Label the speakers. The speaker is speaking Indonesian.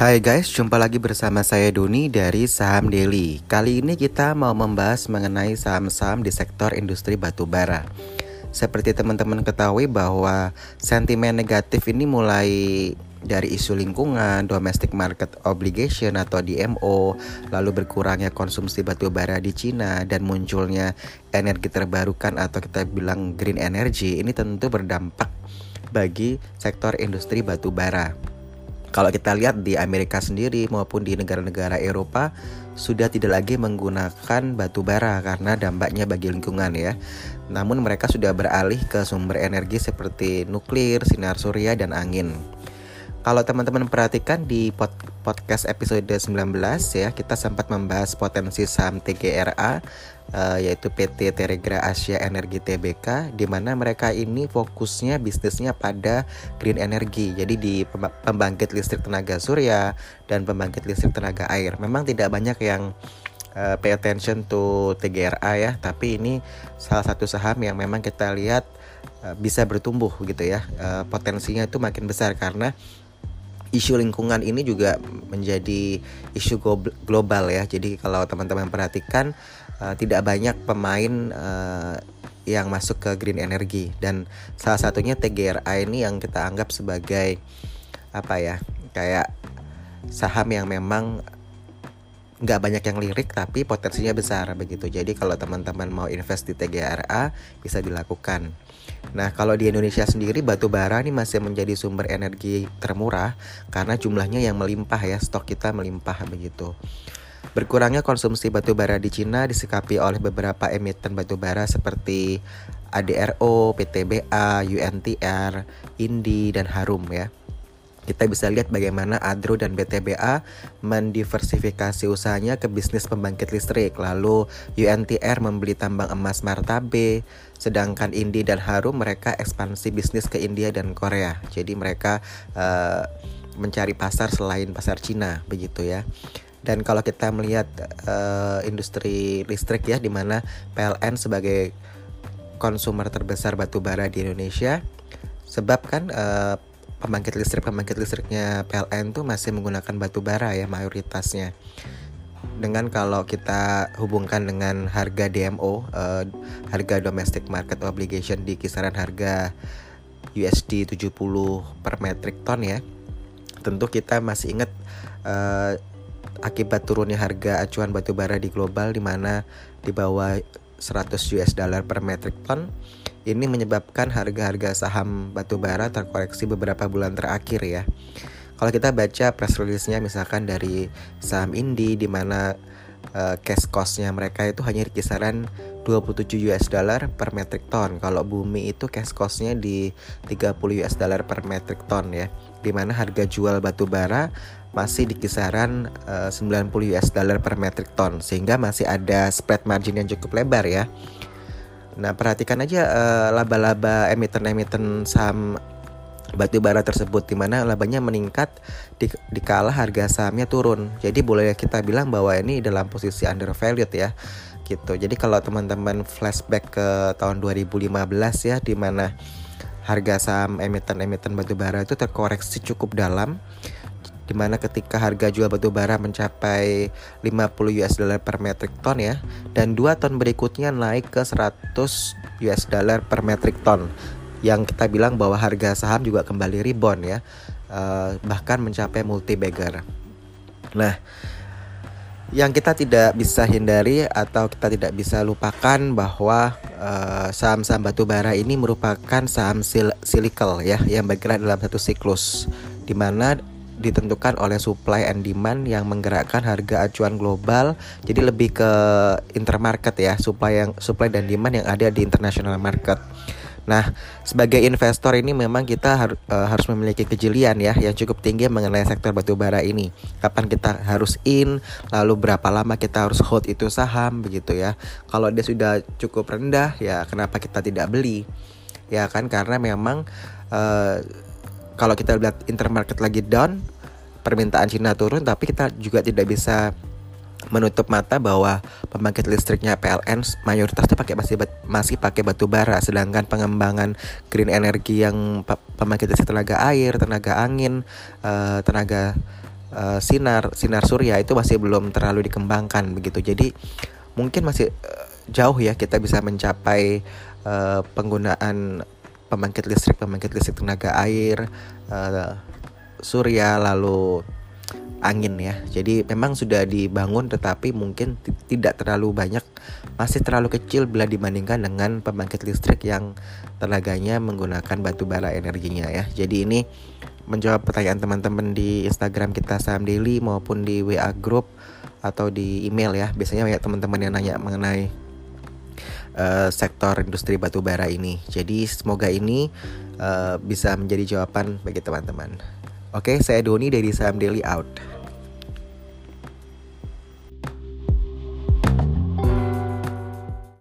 Speaker 1: Hai guys, jumpa lagi bersama saya Doni dari Saham Daily. Kali ini kita mau membahas mengenai saham-saham di sektor industri batubara. Seperti teman-teman ketahui bahwa sentimen negatif ini mulai dari isu lingkungan, domestic market obligation atau DMO, lalu berkurangnya konsumsi batubara di Cina dan munculnya energi terbarukan atau kita bilang green energy ini tentu berdampak bagi sektor industri batubara. Kalau kita lihat di Amerika sendiri maupun di negara-negara Eropa sudah tidak lagi menggunakan batu bara karena dampaknya bagi lingkungan ya. Namun mereka sudah beralih ke sumber energi seperti nuklir, sinar surya dan angin. Kalau teman-teman perhatikan di podcast episode 19 ya, kita sempat membahas potensi saham TGRA uh, yaitu PT Teregra Asia Energi Tbk di mana mereka ini fokusnya bisnisnya pada green energy. Jadi di pembangkit listrik tenaga surya dan pembangkit listrik tenaga air. Memang tidak banyak yang uh, pay attention to TGRA ya, tapi ini salah satu saham yang memang kita lihat uh, bisa bertumbuh gitu ya. Potensinya itu makin besar karena isu lingkungan ini juga menjadi isu global ya. Jadi kalau teman-teman perhatikan uh, tidak banyak pemain uh, yang masuk ke green energy. Dan salah satunya TGRA ini yang kita anggap sebagai apa ya kayak saham yang memang nggak banyak yang lirik tapi potensinya besar begitu. Jadi kalau teman-teman mau invest di TGRA bisa dilakukan nah kalau di Indonesia sendiri batu bara ini masih menjadi sumber energi termurah karena jumlahnya yang melimpah ya stok kita melimpah begitu. Berkurangnya konsumsi batu bara di Cina disikapi oleh beberapa emiten batu bara seperti ADRO, PTBA, UNTR, INDI, dan Harum ya kita bisa lihat bagaimana Adro dan BTBA mendiversifikasi usahanya ke bisnis pembangkit listrik. Lalu UNTR membeli tambang emas Martabe, sedangkan Indi dan Harum mereka ekspansi bisnis ke India dan Korea. Jadi mereka uh, mencari pasar selain pasar Cina begitu ya. Dan kalau kita melihat uh, industri listrik ya di mana PLN sebagai konsumer terbesar batu bara di Indonesia sebab kan uh, pembangkit listrik pembangkit listriknya PLN tuh masih menggunakan batu bara ya mayoritasnya. Dengan kalau kita hubungkan dengan harga DMO uh, harga domestic market obligation di kisaran harga USD 70 per metric ton ya tentu kita masih ingat uh, akibat turunnya harga acuan batu bara di global di mana di bawah 100 US dollar per metric ton ini menyebabkan harga-harga saham batubara terkoreksi beberapa bulan terakhir ya. Kalau kita baca press release-nya misalkan dari saham Indi di mana uh, cash cost-nya mereka itu hanya di kisaran 27 US dollar per metric ton. Kalau bumi itu cash cost-nya di 30 US dollar per metric ton ya. Di mana harga jual batu bara masih di kisaran uh, 90 US dollar per metric ton sehingga masih ada spread margin yang cukup lebar ya. Nah, perhatikan aja uh, laba-laba emiten-emiten saham batu bara tersebut di mana labanya meningkat di, di kala harga sahamnya turun. Jadi boleh kita bilang bahwa ini dalam posisi undervalued ya. Gitu. Jadi kalau teman-teman flashback ke tahun 2015 ya di mana harga saham emiten-emiten batu bara itu terkoreksi cukup dalam di mana ketika harga jual batu bara mencapai 50 US dollar per metric ton ya dan dua ton berikutnya naik ke 100 US dollar per metric ton. Yang kita bilang bahwa harga saham juga kembali rebound ya uh, bahkan mencapai multi bagger nah yang kita tidak bisa hindari atau kita tidak bisa lupakan bahwa uh, saham-saham batu bara ini merupakan saham sil silikal ya yang bergerak dalam satu siklus di mana ditentukan oleh supply and demand yang menggerakkan harga acuan global. Jadi lebih ke intermarket ya, supply yang supply dan demand yang ada di international market. Nah, sebagai investor ini memang kita har, uh, harus memiliki kejelian ya yang cukup tinggi mengenai sektor batubara ini. Kapan kita harus in, lalu berapa lama kita harus hold itu saham begitu ya. Kalau dia sudah cukup rendah ya kenapa kita tidak beli? Ya kan karena memang uh, kalau kita lihat intermarket lagi down, permintaan Cina turun, tapi kita juga tidak bisa menutup mata bahwa pembangkit listriknya PLN mayoritasnya pakai masih masih pakai batu bara sedangkan pengembangan green energy yang pembangkit listrik tenaga air, tenaga angin, uh, tenaga uh, sinar sinar surya itu masih belum terlalu dikembangkan begitu. Jadi mungkin masih uh, jauh ya kita bisa mencapai penggunaan pembangkit listrik pembangkit listrik tenaga air uh, surya lalu angin ya. Jadi memang sudah dibangun tetapi mungkin tidak terlalu banyak, masih terlalu kecil bila dibandingkan dengan pembangkit listrik yang tenaganya menggunakan batu bara energinya ya. Jadi ini menjawab pertanyaan teman-teman di Instagram kita Saham Daily maupun di WA group atau di email ya. Biasanya banyak teman-teman yang nanya mengenai uh, sektor industri batu bara ini. Jadi semoga ini uh, bisa menjadi jawaban bagi teman-teman. Oke, saya Doni dari Saham Daily out.